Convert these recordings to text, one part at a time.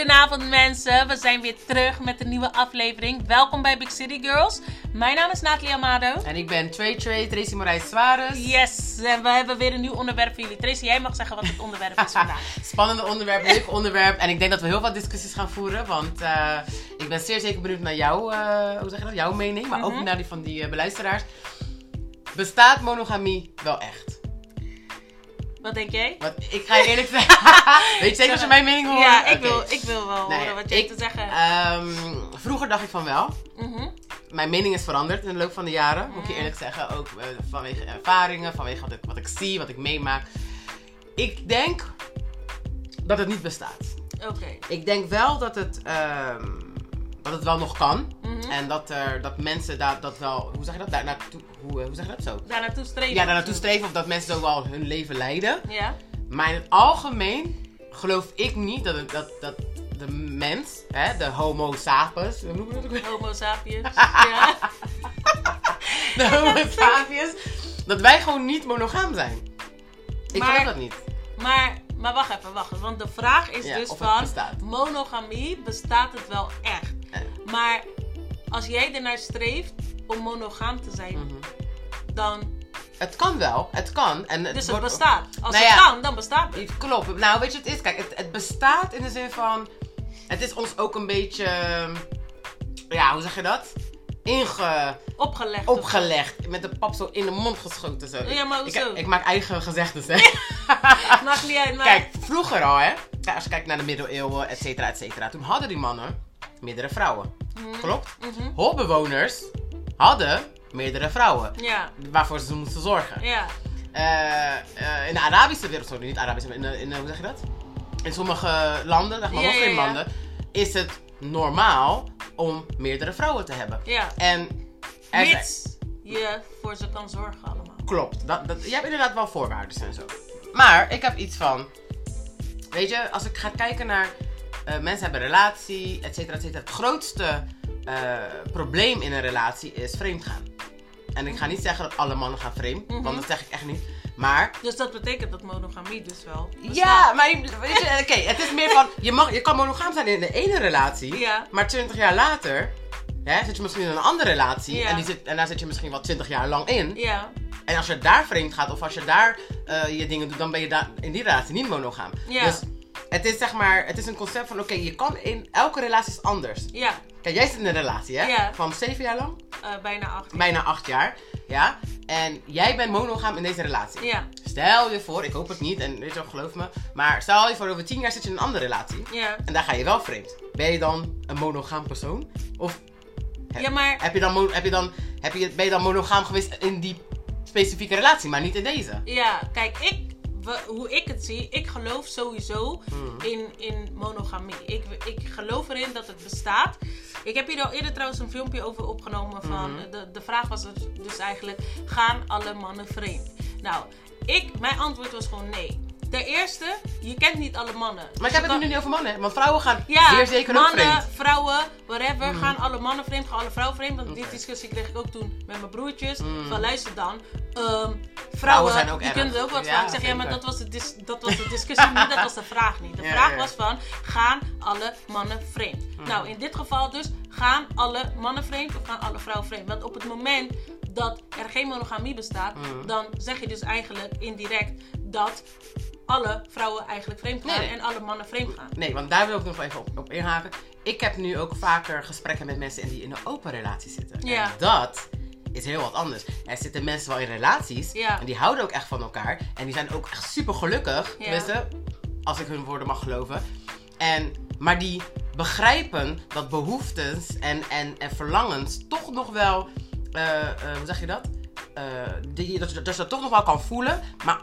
Goedenavond mensen, we zijn weer terug met een nieuwe aflevering. Welkom bij Big City Girls. Mijn naam is Nathalie Amado. En ik ben Trey Trey, Tracy Moraes Suarez. Yes, en we hebben weer een nieuw onderwerp voor jullie. Tracy, jij mag zeggen wat het onderwerp is vandaag. Spannende onderwerp, leuk onderwerp. En ik denk dat we heel wat discussies gaan voeren. Want uh, ik ben zeer zeker benieuwd naar jouw, uh, hoe zeg je dat? jouw mening. Maar ook naar die van die uh, beluisteraars. Bestaat monogamie wel echt? Wat denk jij? Wat, ik ga je eerlijk zeggen. Weet je zeker als je mijn mening hoort? Ja, ik, wil, ik wil wel nee, horen wat jij te zeggen um, vroeger dacht ik van wel. Mm -hmm. Mijn mening is veranderd in de loop van de jaren. Moet ik je eerlijk zeggen. Ook uh, vanwege ervaringen, vanwege wat ik, wat ik zie, wat ik meemaak. Ik denk dat het niet bestaat. Oké. Okay. Ik denk wel dat het, um, dat het wel nog kan. Mm -hmm. En dat, er, dat mensen daar dat wel, hoe zeg je dat? Daar naartoe, hoe, hoe zeg je dat zo? Daar naartoe streven. Ja, daar naartoe streven. Of dat mensen zo wel hun leven leiden. Ja. Maar in het algemeen geloof ik niet dat, het, dat, dat de mens, hè, de homo sapiens, hoe noemen we dat? Homo sapiens, ja. de homo sapiens, dat wij gewoon niet monogaam zijn. Ik Maar- geloof dat niet. Maar, maar wacht even, wacht. Want de vraag is Ja, dus van, bestaat. monogamie, bestaat het wel echt? Maar als jij ernaar streeft om monogaam te zijn, Mhm. dan... Het kan wel, het kan. En het Dus het wordt- bestaat. Als Nou het ja. kan, dan bestaat het. Klopt. Nou, weet je wat het is? Kijk, het, het bestaat in de zin van... Het is ons ook een beetje... Ja, hoe zeg je dat? Inge... Opgelegd. Opgelegd. Met de pap zo in de mond geschoten. Zo. Ja, maar ik, hoezo? ik maak eigen gezegdes, hè. Maakt niet uit, maar... Kijk, vroeger al, hè. Als je kijkt naar de middeleeuwen, et cetera, et cetera. Toen hadden die mannen meerdere vrouwen. Klopt? Mhm. Holbewoners hadden meerdere vrouwen. Ja, Waarvoor ze moesten zorgen. ja. Eh, eh, in de Arabische wereld, sorry, niet Arabische, maar in, in hoe zeg je dat? In sommige landen, zeg maar Ja, moslimlanden, is het normaal om meerdere vrouwen te hebben. Ja. En er Mits je voor ze kan zorgen allemaal. klopt, dat, dat, je hebt inderdaad wel voorwaarden en zo. Maar ik heb iets van, weet je, als ik ga kijken naar mensen hebben een relatie, et cetera, et cetera. Het grootste eh, probleem in een relatie is vreemdgaan. En ik ga niet zeggen dat alle mannen gaan vreemd, Mhm. want dat zeg ik echt niet. Maar Dus dat betekent dat monogamie dus wel bestaat. Ja, maar weet je, oké, het is meer van, je, mag, je kan monogaam zijn in de ene relatie, Ja. maar 20 jaar later hè, zit je misschien in een andere relatie Ja. en, die zit, en daar zit je misschien wel 20 jaar lang in. Ja, En als je daar vreemd gaat of als je daar eh, je dingen doet, dan ben je daar in die relatie niet monogaam. Ja. Dus het is zeg maar, het is een concept van, oké, je kan in, elke relatie is anders. ja. Kijk, jij zit in een relatie, hè? Ja. Van 7 jaar lang? Eh, bijna acht. Bijna 8 jaar, ja? En jij bent monogaam in deze relatie. Ja, Stel je voor, ik hoop het niet, en weet je wel, geloof me. Maar stel je voor, over tien jaar zit je in een andere relatie. ja. En daar ga je wel vreemd. Ben je dan een monogaam persoon? Of heb, Ja, maar- heb je dan, heb je dan, heb je, ben je dan monogaam geweest in die specifieke relatie, maar niet in deze? Ja, kijk, ik, we- hoe ik het zie, ik geloof sowieso Hmm. in, in monogamie. Ik, ik geloof erin dat het bestaat. Ik heb hier al eerder trouwens een filmpje over opgenomen van, Hmm. de, de vraag was dus, dus eigenlijk, gaan alle mannen vreemd? Nou, ik, mijn antwoord was gewoon nee. Ten eerste, je kent niet alle mannen. Maar ik heb het nu niet over mannen, want vrouwen gaan Ja, zeer zeker ook mannen, vreemd. vrouwen, whatever. Gaan alle mannen vreemd, gaan alle vrouwen vreemd. Want die discussie kreeg ik ook toen met mijn broertjes. Van luister dan, ehm, vrouwen, zijn ook die kunnen er ook wat Ja, van. Ik zeg, ja, maar dat was, de dis- dat was de discussie niet, dat was de vraag niet. De Ja, vraag ja. was van, gaan alle mannen vreemd? Nou, in dit geval dus, gaan alle mannen vreemd of gaan alle vrouwen vreemd? Want op het moment dat er geen monogamie bestaat, dan zeg je dus eigenlijk indirect dat alle vrouwen eigenlijk vreemd gaan Nee, nee. en alle mannen vreemd gaan. Nee, want daar wil ik nog even op, op inhaken. Ik heb nu ook vaker gesprekken met mensen die in een open relatie zitten. Ja. En dat is heel wat anders. Er zitten mensen wel in relaties Ja. en die houden ook echt van elkaar. En die zijn ook echt super gelukkig. Ja. Tenminste, als ik hun woorden mag geloven. En, maar die begrijpen dat behoeftes en, en, en verlangens toch nog wel, hoe zeg je dat? Eh, die, dat, je, dat je dat toch nog wel kan voelen. Maar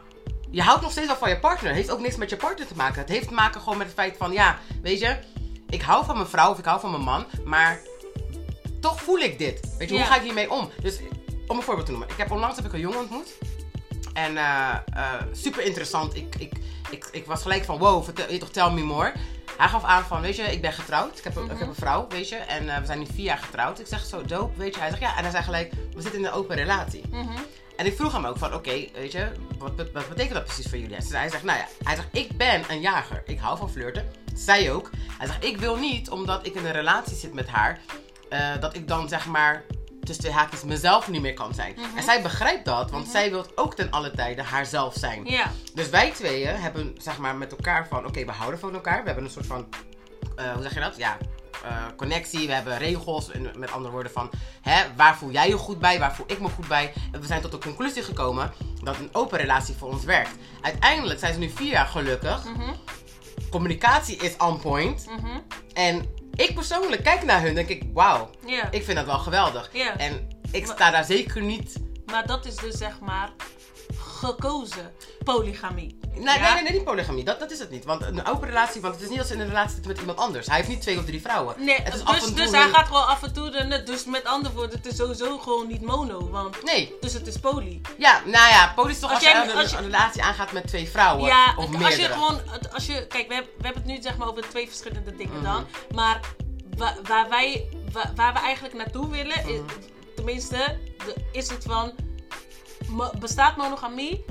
je houdt nog steeds wel van je partner. Het heeft ook niks met je partner te maken. Het heeft te maken gewoon met het feit van, ja, weet je, ik hou van mijn vrouw of ik hou van mijn man, maar toch voel ik dit. Weet je, Ja. hoe ga ik hiermee om? Dus om een voorbeeld te noemen. Ik heb onlangs heb ik een jongen ontmoet. En eh, eh, super interessant. Ik, ik, ik, ik was gelijk van, wow, vertel, je toch, tell me more. Hij gaf aan van, weet je, ik ben getrouwd. Ik heb, een- ik heb een vrouw, weet je. En eh, we zijn nu vier jaar getrouwd. Ik zeg, zo dope, weet je. Hij zegt, ja. En hij zei gelijk, we zitten in een open relatie. Mhm. En ik vroeg hem ook van, oké, weet je, wat, wat, wat betekent dat precies voor jullie? Zegt, hij zegt, nou ja, hij zegt, ik ben een jager. Ik hou van flirten. zei ook. Hij zegt, ik wil niet, omdat ik in een relatie zit met haar, eh, dat ik dan zeg maar tussen twee haakjes mezelf niet meer kan zijn. Mhm. En zij begrijpt dat, want zij wil ook ten alle tijde haarzelf zijn. Dus wij tweeën hebben zeg maar met elkaar van, oké, we houden van elkaar. We hebben een soort van, eh, hoe zeg je dat? Ja, eh, connectie. We hebben regels. En met andere woorden van, hè, waar voel jij je goed bij? Waar voel ik me goed bij? En we zijn tot de conclusie gekomen dat een open relatie voor ons werkt. Uiteindelijk zijn ze nu vier jaar gelukkig. Mhm. Communicatie is on point. Mhm. En ik persoonlijk kijk naar hun en denk ik, wauw, ik vind dat wel geweldig. En ik sta daar zeker niet... Maar dat is dus zeg maar gekozen polygamie. Nee, Ja? nee, nee, nee, niet polygamie. Dat, dat is het niet. Want een open relatie, want het is niet als in een relatie zit met iemand anders. Hij heeft niet twee of drie vrouwen. Nee, het is dus, af en toe dus hij gaat gewoon af en toe de Dus met andere woorden, het is sowieso gewoon niet mono. Want, Nee, dus het is poly. ja, nou ja, poly is toch Als als, je, een, als je- een relatie aangaat met twee vrouwen. Ja, of meerdere. als je gewoon, als je, kijk, we hebben, we hebben het nu zeg maar over twee verschillende dingen Mhm. dan. Maar wa- waar, wij, wa- waar we eigenlijk naartoe willen, is, Mhm. tenminste, de, is het van, bestaat monogamie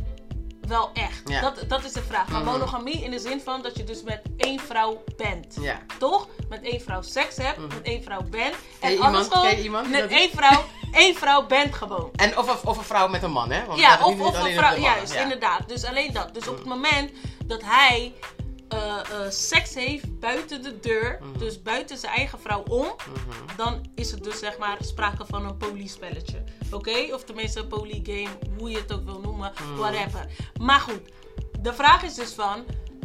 wel echt? Ja. Dat, dat is de vraag. Maar Mhm. monogamie in de zin van dat je dus met één vrouw bent. Ja. Toch? Met één vrouw seks hebt, met één vrouw bent. En gewoon die met één vrouw, één vrouw bent gewoon. En of, of, een vrouw met een man, hè? Want Ja, of, of een vrouw. Juist, Ja. inderdaad. Dus alleen dat. Dus op het moment dat hij eh, eh, seks heeft buiten de deur, Mhm. dus buiten zijn eigen vrouw om, dan is het dus zeg maar sprake van een polyspelletje. Oké? Of tenminste een polygame, hoe je het ook wil noemen, Mhm. whatever. Maar goed, de vraag is dus van,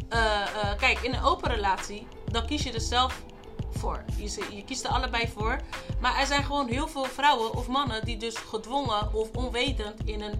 eh, kijk, in een open relatie, dan kies je er zelf voor. Je, je kiest er allebei voor. Maar er zijn gewoon heel veel vrouwen of mannen die dus gedwongen of onwetend in een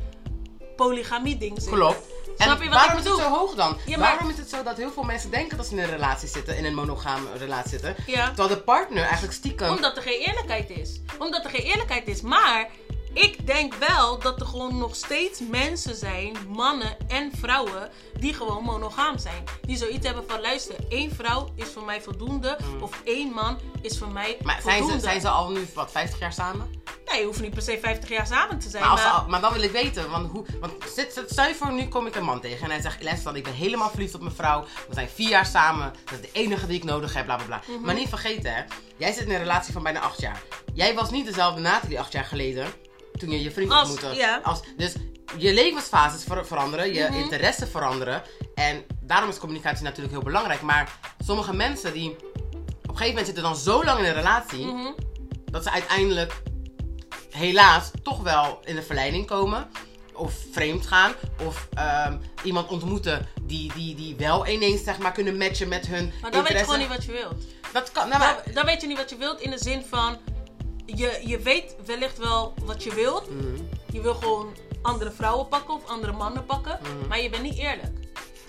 polygamie ding zitten. Klopt. En Snap je wat waarom ik is het bedoel? zo hoog dan? Ja, maar- Waarom is het zo dat heel veel mensen denken dat ze in een relatie zitten, in een monogame relatie zitten, Ja. terwijl de partner eigenlijk stiekem... Omdat er geen eerlijkheid is. Omdat er geen eerlijkheid is. Maar ik denk wel dat er gewoon nog steeds mensen zijn, mannen en vrouwen, die gewoon monogaam zijn. Die zoiets hebben van luister, één vrouw is voor mij voldoende. Of één man is voor mij Mm. Maar zijn voldoende. ze, zijn ze al nu, wat, 50 jaar samen? Nee, je hoeft niet per se 50 jaar samen te zijn. Maar, maar- al- maar dan wil ik weten, want, hoe, want zit, zit, stel je voor, nu kom ik een man tegen en hij zegt, luister dan, ik ben helemaal verliefd op mijn vrouw. We zijn vier jaar samen, dat is de enige die ik nodig heb, bla bla bla. Mhm. Maar niet vergeten hè, jij zit in een relatie van bijna acht jaar. Jij was niet dezelfde Nathalie acht jaar geleden, toen je je vriend ontmoette. ja. Als, dus je levensfases ver- veranderen, je Mhm. interesses veranderen. En daarom is communicatie natuurlijk heel belangrijk. Maar sommige mensen die op een gegeven moment zitten dan zo lang in een relatie, Mhm. dat ze uiteindelijk helaas toch wel in de verleiding komen. Of vreemd gaan. Of ehm, iemand ontmoeten die, die, die wel ineens zeg maar, kunnen matchen met hun Maar dan weet je interesse. gewoon niet wat je wilt. Dat kan. Nou, maar, Dan, dan weet je niet wat je wilt in de zin van. Je, je weet wellicht wel wat je wilt. Mhm. Je wil gewoon andere vrouwen pakken of andere mannen pakken. Maar je bent niet eerlijk.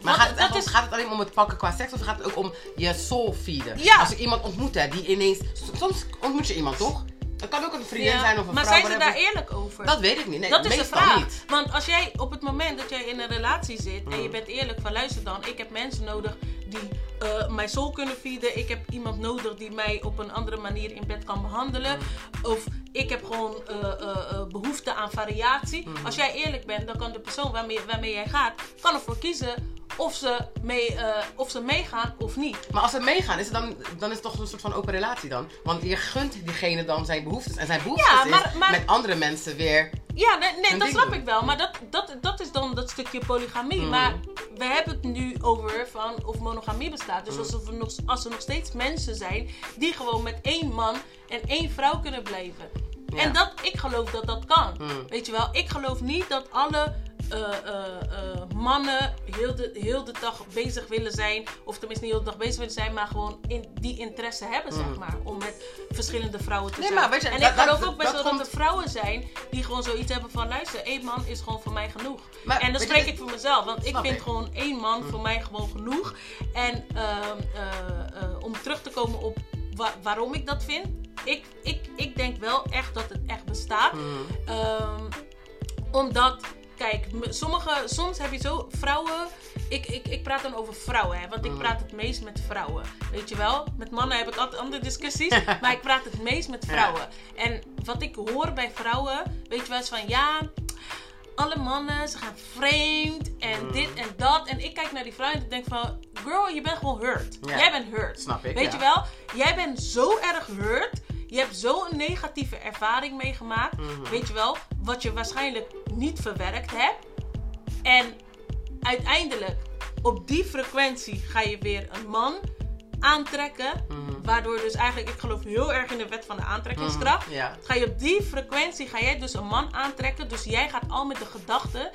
maar gaat, het dat om- gaat het alleen om het pakken qua seks? Of gaat het ook om je soul feeden? Ja. Als ik iemand ontmoet hè, die ineens... Soms ontmoet je iemand toch? Het kan ook een vriendin Ja, zijn of een maar vrouw. zijn ze daar eerlijk over? Dat weet ik niet. Nee, dat is de vraag. niet. Want als jij op het moment dat jij in een relatie zit en je Mm. bent eerlijk van luister dan, ik heb mensen nodig die eh, mijn soul kunnen feeden. Ik heb iemand nodig die mij op een andere manier in bed kan behandelen. Of ik heb gewoon eh, behoefte aan variatie. Mm. Als jij eerlijk bent, dan kan de persoon waarmee, waarmee jij gaat, kan ervoor kiezen of ze, mee, of ze meegaan of niet. Maar als ze meegaan, is het dan, dan is het toch een soort van open relatie dan? Want je gunt diegene dan zijn behoeftes. En zijn behoeftes Ja, maar- is maar- met andere mensen weer... Ja, nee, dat snap doen. ik wel. Maar dat, dat, dat is dan dat stukje polygamie. Mm. Maar we hebben het nu over van of monogamie bestaat. Mm. Dus alsof er nog, als er nog steeds mensen zijn die gewoon met één man en één vrouw kunnen blijven. Ja. En dat, ik geloof dat dat kan. Mm. Weet je wel, ik geloof niet dat alle eh, eh, eh, mannen heel de, heel de dag bezig willen zijn. Of tenminste niet heel de dag bezig willen zijn, maar gewoon in, die interesse hebben, zeg maar. Om met verschillende vrouwen te Mm. Nee, zijn. maar weet je, en dat- ik geloof dat- ook best dat wel dat komt- er vrouwen zijn die gewoon zoiets hebben van luister, één man is gewoon voor mij genoeg. Maar en je, spreek ik voor mezelf, want ik vind ik. gewoon één man voor mij gewoon genoeg. En ehm, eh, eh, om terug te komen op wa- waarom ik dat vind, ik, ik, ik denk wel echt dat het echt bestaat. Mm. Ehm, omdat, kijk, sommige, soms heb je zo vrouwen. Ik, ik, ik praat dan over vrouwen, hè, want ik Mhm. praat het meest met vrouwen. Weet je wel? Met mannen heb ik altijd andere discussies, maar ik praat het meest met vrouwen. En wat ik hoor bij vrouwen, weet je wel, is van ja. alle mannen, ze gaan vreemd en Mm. dit en dat. En ik kijk naar die vrouw en ik denk van, girl, je bent gewoon hurt. Jij bent hurt. Snap ik, Weet ja. je wel? Jij bent zo erg hurt. Je hebt zo'n negatieve ervaring meegemaakt. Mhm. Weet je wel? Wat je waarschijnlijk niet verwerkt hebt. En uiteindelijk, op die frequentie ga je weer een man aantrekken. Mhm. Waardoor dus eigenlijk, ik geloof heel erg in de wet van de aantrekkingskracht. Mhm, ja. Ga je op die frequentie, ga jij dus een man aantrekken. Dus jij gaat al met de gedachte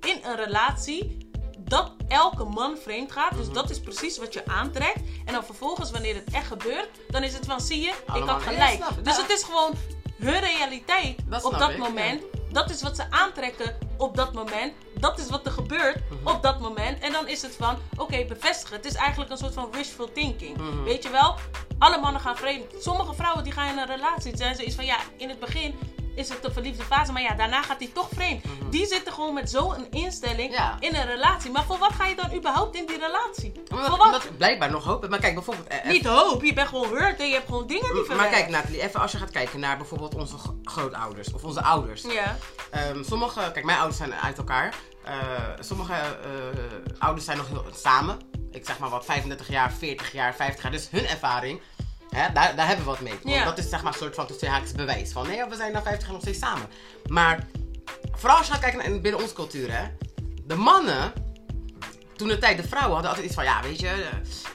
in een relatie dat elke man vreemd gaat. Dus dat is precies wat je aantrekt. En dan vervolgens, wanneer het echt gebeurt, dan is het van, zie je, ik had gelijk. dus het is gewoon hun realiteit op dat moment. Dat is wat ze aantrekken op dat moment. Dat is wat er gebeurt Mhm. op dat moment. En dan is het van, oké, bevestigen. Het is eigenlijk een soort van wishful thinking. Mhm. Weet je wel? Alle mannen gaan vreemd. Sommige vrouwen die gaan in een relatie. Zijn zoiets van, ja, in het begin is het de verliefde fase. Maar ja, daarna gaat hij toch vreemd. Die zitten gewoon met zo'n instelling Mhm. Ja. in een relatie. Maar voor wat ga je dan überhaupt in die relatie? Voor wat? blijkbaar nog hoop. Maar kijk, bijvoorbeeld... eh, Niet hoop. Je bent gewoon hurt en je hebt gewoon dingen die Maar kijk, Nathalie, even als je gaat kijken naar bijvoorbeeld onze grootouders of onze ouders. Ja. Ehm, sommige, kijk, mijn ouders zijn uit elkaar. Eh, sommige eh, ouders zijn nog heel, samen. Ik zeg maar wat, 35 jaar, 40 jaar, 50 jaar. Dus hun ervaring, hè, daar, daar hebben we wat mee. Want dat is zeg maar een soort van tussen haakjes bewijs. Van nee, we zijn na 50 jaar nog steeds samen. Maar vooral als je gaat kijken naar binnen onze cultuur, hè. De mannen, toen de tijd de vrouwen hadden altijd iets van, ja, weet je, eh,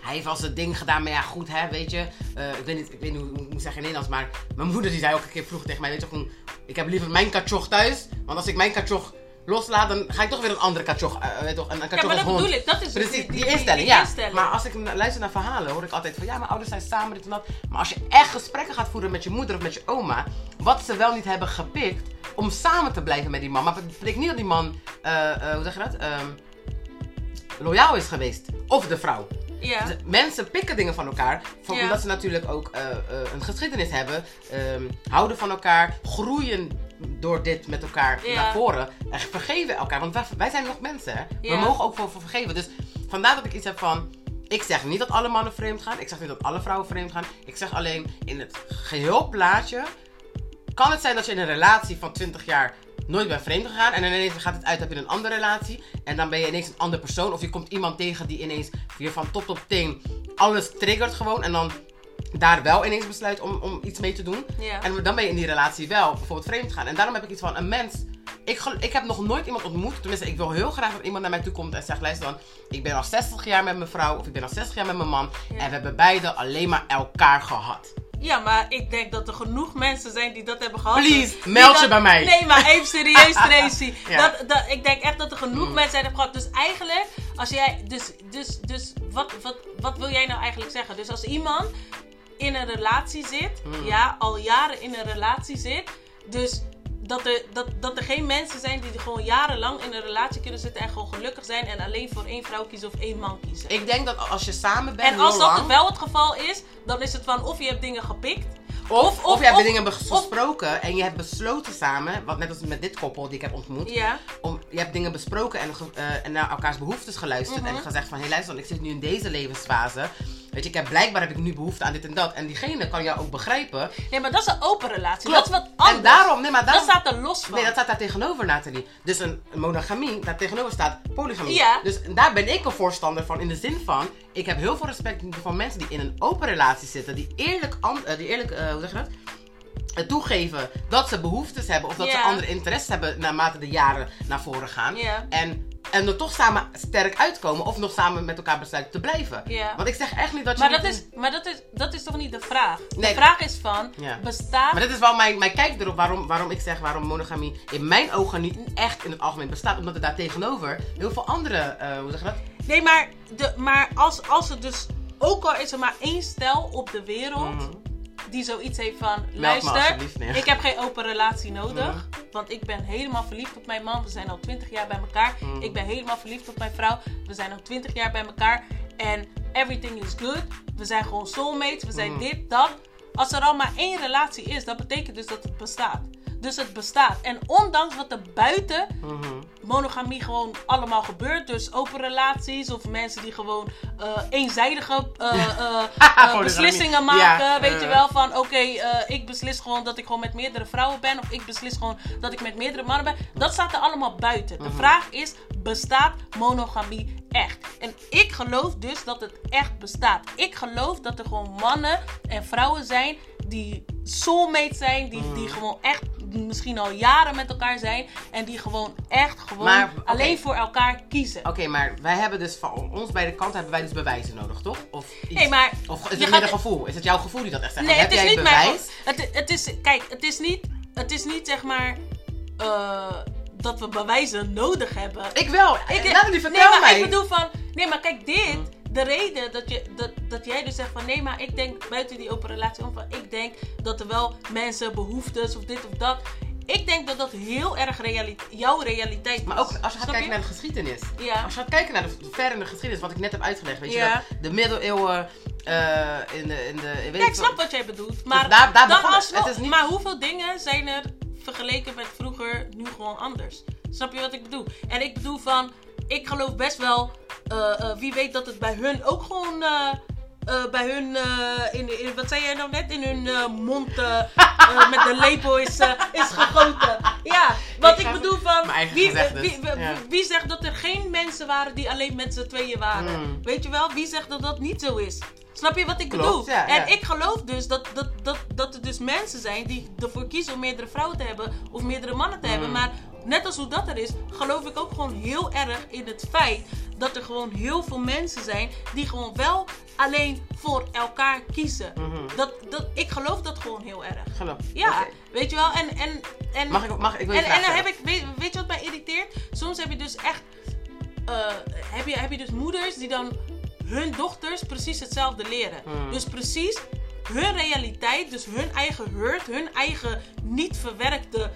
hij heeft wel zijn ding gedaan, maar ja, goed, hè, weet je. Eh, ik weet niet, ik weet niet hoe ik moet zeggen in Nederlands, maar mijn moeder die zei elke keer vroeger tegen mij, weet je, gewoon, ik heb liever mijn katjoch thuis, want als ik mijn katjoch loslaat, dan ga ik toch weer een andere katjoch, eh, weet toch, een, een Ja, maar dat hond. bedoel ik. Dat is Precies, die, instelling, ja. instelling. Maar als ik luister naar verhalen, hoor ik altijd van ja, mijn ouders zijn samen, dit en dat. Maar als je echt gesprekken gaat voeren met je moeder of met je oma, wat ze wel niet hebben gepikt om samen te blijven met die man. Maar het betekent niet dat die man, eh, eh, hoe zeg je dat, Ehm, loyaal is geweest. Of de vrouw. Ja. Mensen pikken dingen van elkaar. Van, Ja. Omdat ze natuurlijk ook een geschiedenis hebben. ehm, houden van elkaar. Groeien door dit met elkaar Ja. naar voren. En vergeven elkaar. Want wij, zijn nog mensen. Hè? We mogen ook voor, voor vergeven. Dus vandaar dat ik iets heb van... Ik zeg niet dat alle mannen vreemd gaan. Ik zeg niet dat alle vrouwen vreemd gaan. Ik zeg alleen in het geheel plaatje... Kan het zijn dat je in een relatie van 20 jaar nooit bent vreemd gegaan. En ineens gaat het uit heb je een andere relatie. En dan ben je ineens een andere persoon. Of je komt iemand tegen die ineens je van top tot teen alles triggert gewoon. En dan daar wel ineens besluit om, om iets mee te doen. En dan ben je in die relatie wel bijvoorbeeld vreemd gaan. En daarom heb ik iets van een mens. Ik, ik heb nog nooit iemand ontmoet. Tenminste, ik wil heel graag dat iemand naar mij toe komt en zegt: luister dan, ik ben al 60 jaar met mijn vrouw. Of ik ben al 60 jaar met mijn man. En we hebben beide alleen maar elkaar gehad. Ja, maar ik denk dat er genoeg mensen zijn die dat hebben gehad. Please, meld dat- je bij mij. Nee, maar even serieus, Tracy. Ja. dat, dat, ik denk echt dat er genoeg Mm. mensen zijn hebben gehad. Dus eigenlijk, als jij. Dus, dus, dus wat, wat, wat wil jij nou eigenlijk zeggen? Dus als iemand in een relatie zit, Mm. ja, al jaren in een relatie zit. Dus dat er, dat, dat er geen mensen zijn die gewoon jarenlang in een relatie kunnen zitten en gewoon gelukkig zijn en alleen voor één vrouw kiezen of één man kiezen. Ik denk dat als je samen bent, en als dat lang, wel het geval is, dan is het van of je hebt dingen gepikt. Of, of, of- je hebt of- dingen besproken en je hebt besloten samen, wat net als met dit koppel die ik heb ontmoet, om, je hebt dingen besproken en, eh, en naar elkaars behoeftes geluisterd Mhm. en gezegd van, hé luister, ik zit nu in deze levensfase, weet je, ik heb blijkbaar heb ik nu behoefte aan dit en dat en diegene kan jou ook begrijpen. Nee, maar dat is een open relatie. Klopt. Dat is wat anders. En daarom, nee, maar daarom, Dat staat er los van. nee, dat staat daar tegenover, Nathalie. Dus een monogamie, daar tegenover staat polygamie. Ja. Dus daar ben ik een voorstander van in de zin van, ik heb heel veel respect voor mensen die in een open relatie zitten, die eerlijk, eh, die eerlijk eh, hoe zeg je dat? Toegeven dat ze behoeftes hebben of dat ze andere interesses hebben naarmate de jaren naar voren gaan. En, en er toch samen sterk uitkomen of nog samen met elkaar besluiten te blijven. Ja. Want ik zeg echt niet dat je. Maar, dat is, maar dat, is, dat is toch niet de vraag? Nee. De vraag is van, Ja. bestaat... Maar dit is wel mijn, mijn kijk erop waarom, waarom ik zeg waarom monogamie in mijn ogen niet echt in het algemeen bestaat. Omdat er daar tegenover heel veel andere, eh, hoe zeg je dat? Nee, maar, de, maar als, als er dus... Ook al is er maar één stel op de wereld... Mhm. Die zoiets heeft van... luister, ik heb geen open relatie nodig. Mhm. Want ik ben helemaal verliefd op mijn man. We zijn al twintig jaar bij elkaar. Mhm. Ik ben helemaal verliefd op mijn vrouw. We zijn al twintig jaar bij elkaar. En everything is good. We zijn gewoon soulmates. We zijn Mhm. dit, dat. Als er al maar één relatie is, dat betekent dus dat het bestaat. Dus het bestaat. En ondanks wat er buiten Mhm. monogamie gewoon allemaal gebeurt. Dus open relaties of mensen die gewoon eh, eenzijdige eh, eh, beslissingen maken. Ja, weet je wel, van oké, ik beslis gewoon dat ik gewoon met meerdere vrouwen ben. Of ik beslis gewoon dat ik met meerdere mannen ben. Dat staat er allemaal buiten. Mhm. De vraag is, bestaat monogamie echt? En ik geloof dus dat het echt bestaat. Ik geloof dat er gewoon mannen en vrouwen zijn die soulmates zijn. Die, Mhm. die gewoon echt misschien al jaren met elkaar zijn. En die gewoon echt gewoon Maar, alleen voor elkaar kiezen. Oké, maar wij hebben dus van ons beide kanten hebben wij dus bewijzen nodig, toch? Of iets? Nee, maar Of is het meer een gevoel? Is het jouw gevoel die dat echt zegt? Nee, Heb het is jij niet mijn. bewijs? Het, het is, kijk, het is niet, het is niet zeg maar eh, dat we bewijzen nodig hebben. Ik wel. Ik, Nathalie, vertel nee, maar mij. ik bedoel van, nee, maar kijk, dit, de reden dat, je, dat, dat jij dus zegt van, nee, maar ik denk buiten die open relatie om van, ik denk dat er wel mensen behoeftes of dit of dat. Ik denk dat dat heel erg reali jouw realiteit is. Maar ook als je gaat kijken naar de geschiedenis. Ja. Als je gaat kijken naar de verre geschiedenis, wat ik net heb uitgelegd. Weet Ja. je dat? De middeleeuwen eh, in de... In de weet Ja, ik snap wat jij bedoelt. Maar, daar- daar dan alsnog- Het is niet- maar hoeveel dingen zijn er vergeleken met vroeger nu gewoon anders? Snap je wat ik bedoel? En ik bedoel van, ik geloof best wel, eh, eh, wie weet dat het bij hun ook gewoon... eh, bij hun, in, in, wat zei jij nou net? In hun mond met de lepel is, is gegoten. Ja, wat Ik bedoel van. Wie, wie, wie, Ja. wie zegt dat er geen mensen waren die alleen met z'n tweeën waren? Hmm. Weet je wel? Wie zegt dat dat niet zo is? Snap je wat ik Klopt, bedoel? ja, en ja. ik geloof dus dat, dat, dat, dat er dus mensen zijn die ervoor kiezen om meerdere vrouwen te hebben of meerdere mannen te hebben. Mm. Maar net als hoe dat er is, geloof ik ook gewoon heel erg in het feit dat er gewoon heel veel mensen zijn die gewoon wel alleen voor elkaar kiezen. Mhm. dat, dat, ik geloof dat gewoon heel erg. Geloof. Ja, weet je wel? En, en, en, Mag ik, mag, ik wil je en, en dan heb ik, weet, weet je wat mij irriteert? Soms heb je dus echt, eh, heb, je, heb je dus moeders die dan hun dochters precies hetzelfde leren. Hmm. Dus precies hun realiteit, dus hun eigen hurt, hun eigen niet verwerkte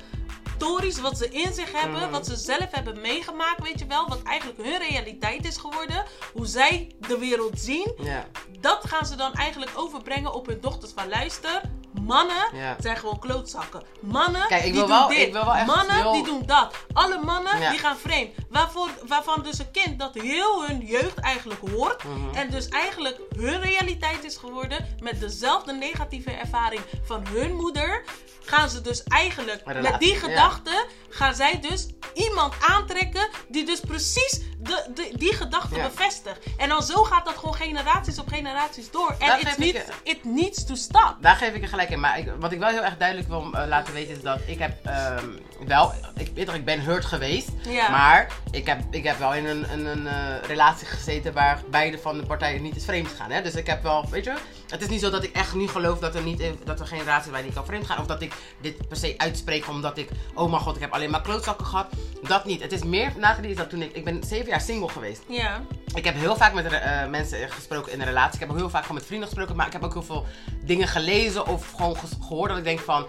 stories, wat ze in zich hebben, Hmm. wat ze zelf hebben meegemaakt, weet je wel, wat eigenlijk hun realiteit is geworden, hoe zij de wereld zien, Ja. dat gaan ze dan eigenlijk overbrengen op hun dochters van luister. Mannen Ja. zijn gewoon klootzakken. Mannen Kijk, ik die wil doen wel- dit. ik wil wel echt Mannen heel- die doen dat. Alle mannen Ja. die gaan vreemd. Waarvoor, waarvan dus een kind dat heel hun jeugd eigenlijk hoort. Mhm. En dus eigenlijk hun realiteit is geworden. Met dezelfde negatieve ervaring van hun moeder. Gaan ze dus eigenlijk Een met die ja. gedachte. Gaan zij dus iemand aantrekken. Die dus precies de, de, die gedachte bevestigt. En dan zo gaat dat gewoon generaties op generaties door. En ik niet, it needs to stop. Daar geef ik je gelijk Maar wat ik wel heel erg duidelijk wil eh, laten weten is dat ik heb ehm, wel, ik weet toch, ik ben hurt geweest. Ja. Maar ik heb, ik heb wel in een, een, een eh, relatie gezeten waar beide van de partijen niet is vreemd gaan. Hè? Dus ik heb wel, weet je, het is niet zo dat ik echt nu geloof dat er, niet, dat er geen relatie is waar niet kan vreemd gaan. Of dat ik dit per se uitspreek omdat ik, oh mijn god, ik heb alleen maar klootzakken gehad. Dat niet. Het is meer, is dat toen ik, ik ben zeven jaar single geweest. Ja. Ik heb heel vaak met eh, mensen gesproken in een relatie. Ik heb ook heel vaak gewoon met vrienden gesproken. Maar ik heb ook heel veel dingen gelezen of gewoon gehoord dat ik denk van...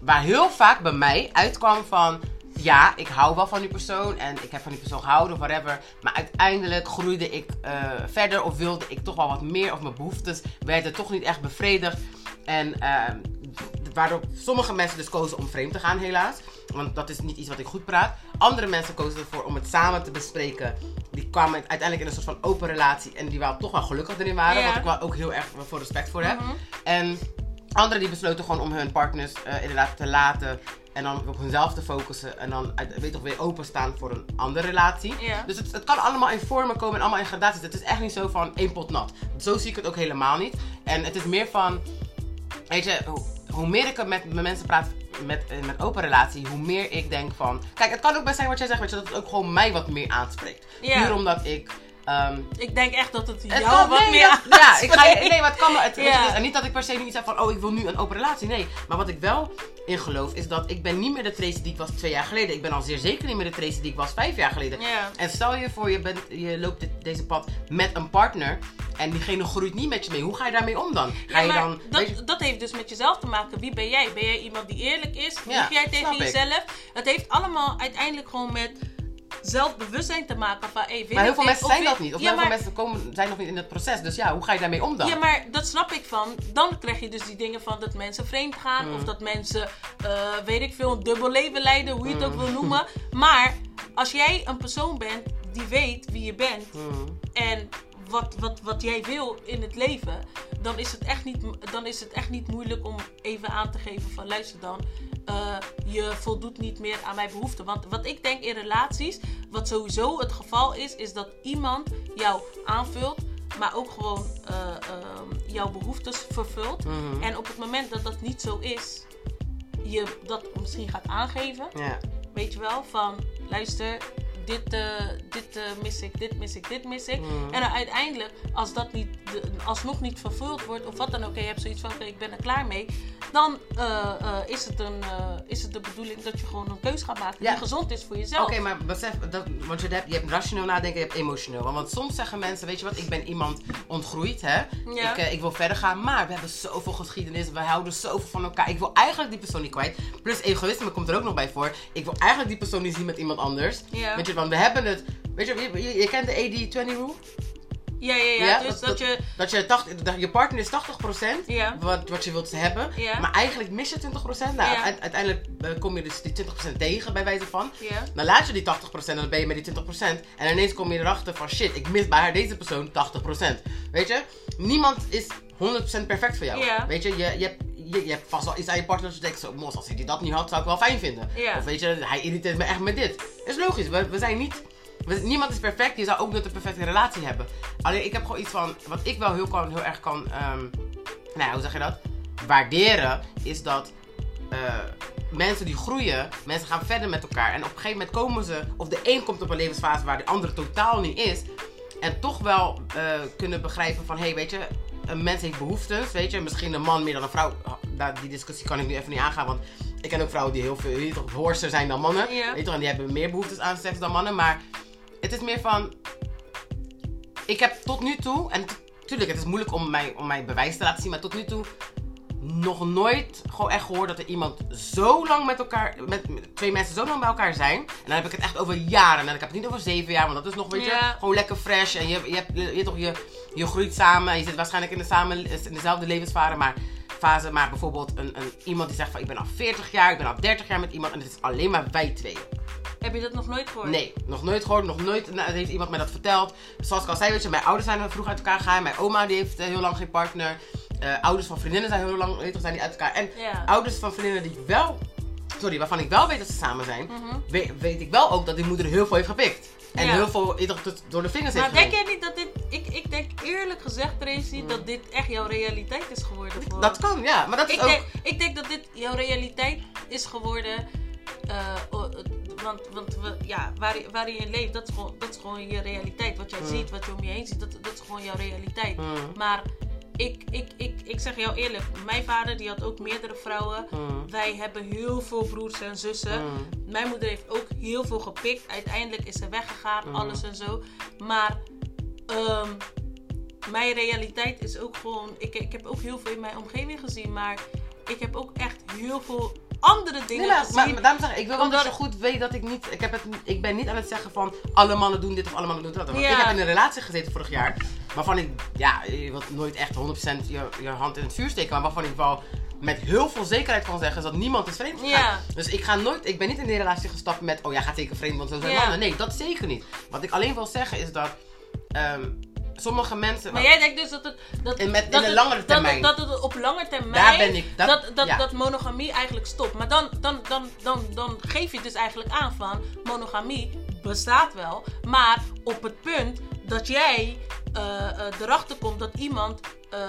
Waar heel vaak bij mij uitkwam van... Ja, ik hou wel van die persoon en ik heb van die persoon gehouden of whatever. Maar uiteindelijk groeide ik eh, verder of wilde ik toch wel wat meer. Of mijn behoeftes werden toch niet echt bevredigd. En ehm, waardoor sommige mensen dus kozen om vreemd te gaan helaas. Want dat is niet iets wat ik goed praat. Andere mensen kozen ervoor om het samen te bespreken. Die kwamen uiteindelijk in een soort van open relatie. En die wel toch wel gelukkig erin waren. Ja. Wat ik wel ook heel erg voor respect voor heb. Mhm. En anderen die besloten gewoon om hun partners eh, inderdaad te laten. En dan op hunzelf te focussen. En dan uit- weet toch weer openstaan voor een andere relatie. Dus het, het kan allemaal in vormen komen en allemaal in gradaties. Het is echt niet zo van één pot nat. Zo zie ik het ook helemaal niet. En het is meer van, weet je, hoe, hoe meer ik met, met mensen praat met, eh, met open relatie, hoe meer ik denk van... Kijk, het kan ook best zijn wat jij zegt, weet je, dat het ook gewoon mij wat meer aanspreekt. Puur omdat ik... ehm, Ik denk echt dat het het jou kan, wat nee, meer dat- Ja, ik ga nee, maar het kan wel. Het, Ja. en niet dat ik per se niet zeg van, oh, ik wil nu een open relatie. Nee, maar wat ik wel in geloof is dat ik ben niet meer de Tracy die ik was twee jaar geleden. Ik ben al zeer zeker niet meer de Tracy die ik was vijf jaar geleden. Ja. En stel je voor, je, bent, je loopt dit- deze pad met een partner en diegene groeit niet met je mee. Hoe ga je daarmee om dan? Ga Ja, je dan... je- dat, dat heeft dus met jezelf te maken. Wie ben jij? Ben jij iemand die eerlijk is? Lieg jij tegen jezelf? Het heeft allemaal uiteindelijk gewoon met zelfbewustzijn te maken van... Hey, Maar heel veel mensen zijn dat niet. Of Ja, heel veel mensen komen, zijn nog niet in het proces. Dus ja, hoe ga je daarmee om dan? Ja, maar dat snap ik van. Dan krijg je dus die dingen van dat mensen vreemd gaan. Mm. Of dat mensen, eh, weet ik veel, een dubbel leven leiden. Hoe je het ook wil noemen. Maar als jij een persoon bent die weet wie je bent. Hmm. En wat, wat, wat jij wil in het leven. Dan is, het echt niet, dan is het echt niet moeilijk om even aan te geven van luister dan. eh, je voldoet niet meer aan mijn behoeften. Want wat ik denk in relaties, wat sowieso het geval is, is dat iemand jou aanvult, maar ook gewoon eh, ehm, jouw behoeftes vervult. Mhm. En op het moment dat dat niet zo is, je dat misschien gaat aangeven, weet je wel, van luister, dit, eh, dit eh, mis ik, dit mis ik, dit mis ik. Mhm. En dan uiteindelijk, als dat niet, alsnog niet vervuld wordt, of wat dan ook, je hebt zoiets van, oké, ik ben er klaar mee, dan eh, is, het een, is het de bedoeling dat je gewoon een keus gaat maken Ja. die gezond is voor jezelf. Oké, maar besef, dat, want je hebt, je hebt rationeel nadenken, je hebt emotioneel. Want, want soms zeggen mensen, weet je wat, ik ben iemand ontgroeid, hè. Ja. Ik, ik wil verder gaan, maar we hebben zoveel geschiedenis, we houden zoveel van elkaar. Ik wil eigenlijk die persoon niet kwijt. Plus egoïsme komt er ook nog bij voor. Ik wil eigenlijk die persoon niet zien met iemand anders. Ja. Weet je, we hebben het, weet je, je, je, je kent de 80-20 rule? Ja, ja, ja. Ja, dus dat- dat, je... Dat je, 80, dat je partner is 80% Ja. wat, wat je wilt hebben. Ja. Maar eigenlijk mis je 20%. Nou, uiteindelijk eh, kom je dus die 20% tegen, bij wijze van. Ja. Dan laat je die 80% en dan ben je met die 20%. En ineens kom je erachter van shit, ik mis bij haar deze persoon 80%. Weet je? Niemand is 100% perfect voor jou. Ja. Weet je? Je, je, hebt, je, je hebt vast wel iets aan je partner dat je denkt, zo, mos, als hij dat niet had, zou ik wel fijn vinden. Ja. Of weet je, hij irriteert me echt met dit. Is logisch, we, we zijn niet... we- niemand is perfect, je zou ook nooit een perfecte relatie hebben. Alleen ik heb gewoon iets van, wat ik wel heel, kan, heel erg kan, ehm, nou ja, hoe zeg je dat? Waarderen, is dat eh, mensen die groeien, mensen gaan verder met elkaar. En op een gegeven moment komen ze, of de een komt op een levensfase waar de andere totaal niet is. En toch wel eh, kunnen begrijpen van, hé, hey, weet je, een mens heeft behoeftes, weet je. Misschien een man meer dan een vrouw. Ah, die discussie kan ik nu even niet aangaan, want ik ken ook vrouwen die heel veel, heel toch, hoorster zijn dan mannen. Ja. Weet je toch, en die hebben meer behoeftes aan seks dan mannen. Maar het is meer van, ik heb tot nu toe, en tuurlijk, het is moeilijk om mij, om mij bewijs te laten zien, maar tot nu toe nog nooit gewoon echt gehoord dat er iemand zo lang met elkaar, met, met twee mensen zo lang bij elkaar zijn. En dan heb ik het echt over jaren. En ik heb het niet over zeven jaar, want dat is nog, weet je, Ja. gewoon lekker fresh. En je, je, hebt, je, je, toch, je, je groeit samen en je zit waarschijnlijk in, de samen, in dezelfde levensfase. Maar, fase, maar bijvoorbeeld een, een, iemand die zegt van ik ben al 40 jaar, ik ben al 30 jaar met iemand en het is alleen maar wij twee. Heb je dat nog nooit gehoord? Nee, nog nooit gehoord, nog nooit nou, heeft iemand mij dat verteld. Zoals ik al zei, weet je, mijn ouders zijn vroeg uit elkaar gegaan. Mijn oma die heeft eh, heel lang geen partner. Eh, ouders van vriendinnen zijn heel lang weet zijn die uit elkaar. En ouders van vriendinnen die wel, sorry, waarvan ik wel weet dat ze samen zijn, Mhm. weet, weet ik wel ook dat die moeder heel veel heeft gepikt. En Ja. heel veel door de vingers Maar heeft denk genomen. jij niet dat dit... Ik, ik denk eerlijk gezegd, Tracy, dat dit echt jouw realiteit is geworden. Voor... Dat kan, ja. Maar dat is ik, ook... denk, ik denk dat dit jouw realiteit is geworden. eh, want want we, ja, waar, je- waar je in leeft, dat is, gewoon, dat is gewoon je realiteit. Wat jij Hmm. ziet, wat je om je heen ziet, dat, dat is gewoon jouw realiteit. Hmm. Maar ik, ik, ik, ik zeg jou eerlijk, mijn vader die had ook meerdere vrouwen. Hmm. Wij hebben heel veel broers en zussen. Hmm. Mijn moeder heeft ook heel veel gepikt. Uiteindelijk is ze weggegaan, Mhm. alles en zo. Maar ehm, mijn realiteit is ook gewoon. Ik, ik heb ook heel veel in mijn omgeving gezien, maar ik heb ook echt heel veel andere dingen Nee, maar, gezien. maar, maar daarom zeg ik, ik wil wel dat je goed weet dat ik niet, ik, heb het, ik ben niet aan het zeggen van alle mannen doen dit of alle mannen doen dat. Want Ja. ik heb in een relatie gezeten vorig jaar, waarvan ik, ja, je wilt nooit echt 100% je, je hand in het vuur steken, maar waarvan ik wel met heel veel zekerheid kan zeggen is dat niemand is vreemd gegaan. Ja. Dus ik ga nooit, ik ben niet in die relatie gestapt met, oh jij gaat zeker vreemd, want zo zijn Ja. mannen. Nee, dat zeker niet. Wat ik alleen wil zeggen is dat ehm, sommige mensen... Maar jij denkt dus dat het. Dat, In met- in dat de het- langere dat- termijn. Dat, het op lange termijn. Daar ben ik, dat- Dat, dat, ja. dat monogamie eigenlijk stopt. Maar dan, dan, dan, dan, dan geef je dus eigenlijk aan van. Monogamie bestaat wel. Maar op het punt dat jij eh, eh, erachter komt dat iemand. eh,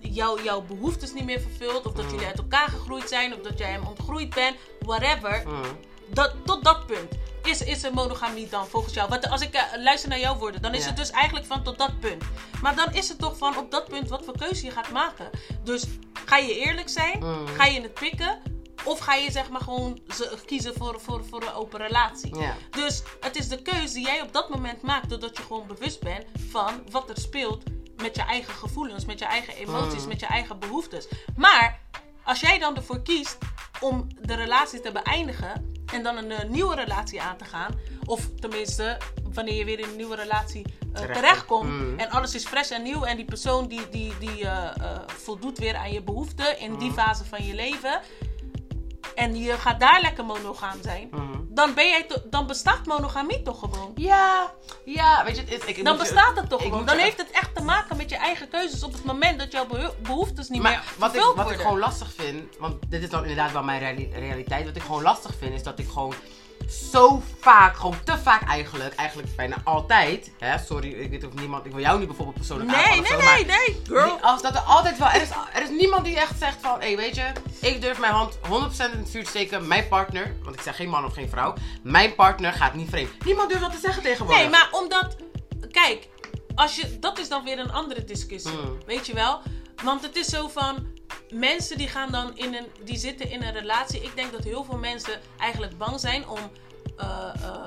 jou, jouw behoeftes niet meer vervult, of dat Mm. jullie uit elkaar gegroeid zijn, of dat jij hem ontgroeid bent, whatever. Mm. Dat, tot dat punt is, is er monogamie dan volgens jou. Want als ik eh, luister naar jouw woorden, dan is Ja. het dus eigenlijk van tot dat punt. Maar dan is het toch van op dat punt wat voor keuze je gaat maken. Dus ga je eerlijk zijn? Mm. Ga je het pikken? Of ga je zeg maar gewoon ze- kiezen voor, voor, voor een open relatie? Ja. Dus het is de keuze die jij op dat moment maakt, doordat je gewoon bewust bent van wat er speelt met je eigen gevoelens, met je eigen emoties, Mm. met je eigen behoeftes. Maar als jij dan ervoor kiest om de relatie te beëindigen, en dan een eh, nieuwe relatie aan te gaan. Of tenminste, wanneer je weer in een nieuwe relatie eh, Terecht. terechtkomt. Mm. En alles is fris en nieuw. En die persoon die, die, die eh, voldoet weer aan je behoeften in die fase van je leven. En je gaat daar lekker monogaam zijn. Mhm. Dan, ben jij to- dan bestaat monogamie toch gewoon. Ja, ja, weet je, ik, ik Dan je- bestaat het toch gewoon. Dan je- heeft het echt te maken met je eigen keuzes op het moment dat jouw beho- behoeftes niet Maar meer wat ik, wat ik gewoon lastig vind, want dit is dan inderdaad wel mijn reali- realiteit. Wat ik gewoon lastig vind, is dat ik gewoon zo vaak, gewoon te vaak eigenlijk, eigenlijk bijna altijd, hè, sorry, ik weet of niemand, ik wil jou niet bijvoorbeeld persoonlijk Nee, aanvallen nee, zo, maar nee, nee, girl. die- als dat er altijd wel, er is, er is niemand die echt zegt van, hé, hey, weet je, ik durf mijn hand 100% in het vuur te steken, mijn partner, want ik zeg geen man of geen vrouw, mijn partner gaat niet vreemd. Niemand durft dat te zeggen tegenwoordig. Nee, maar omdat... Kijk, als je, dat is dan weer een andere discussie. Mm. Weet je wel? Want het is zo van... Mensen die gaan dan in een... Die zitten in een relatie. Ik denk dat heel veel mensen eigenlijk bang zijn om... eh, eh,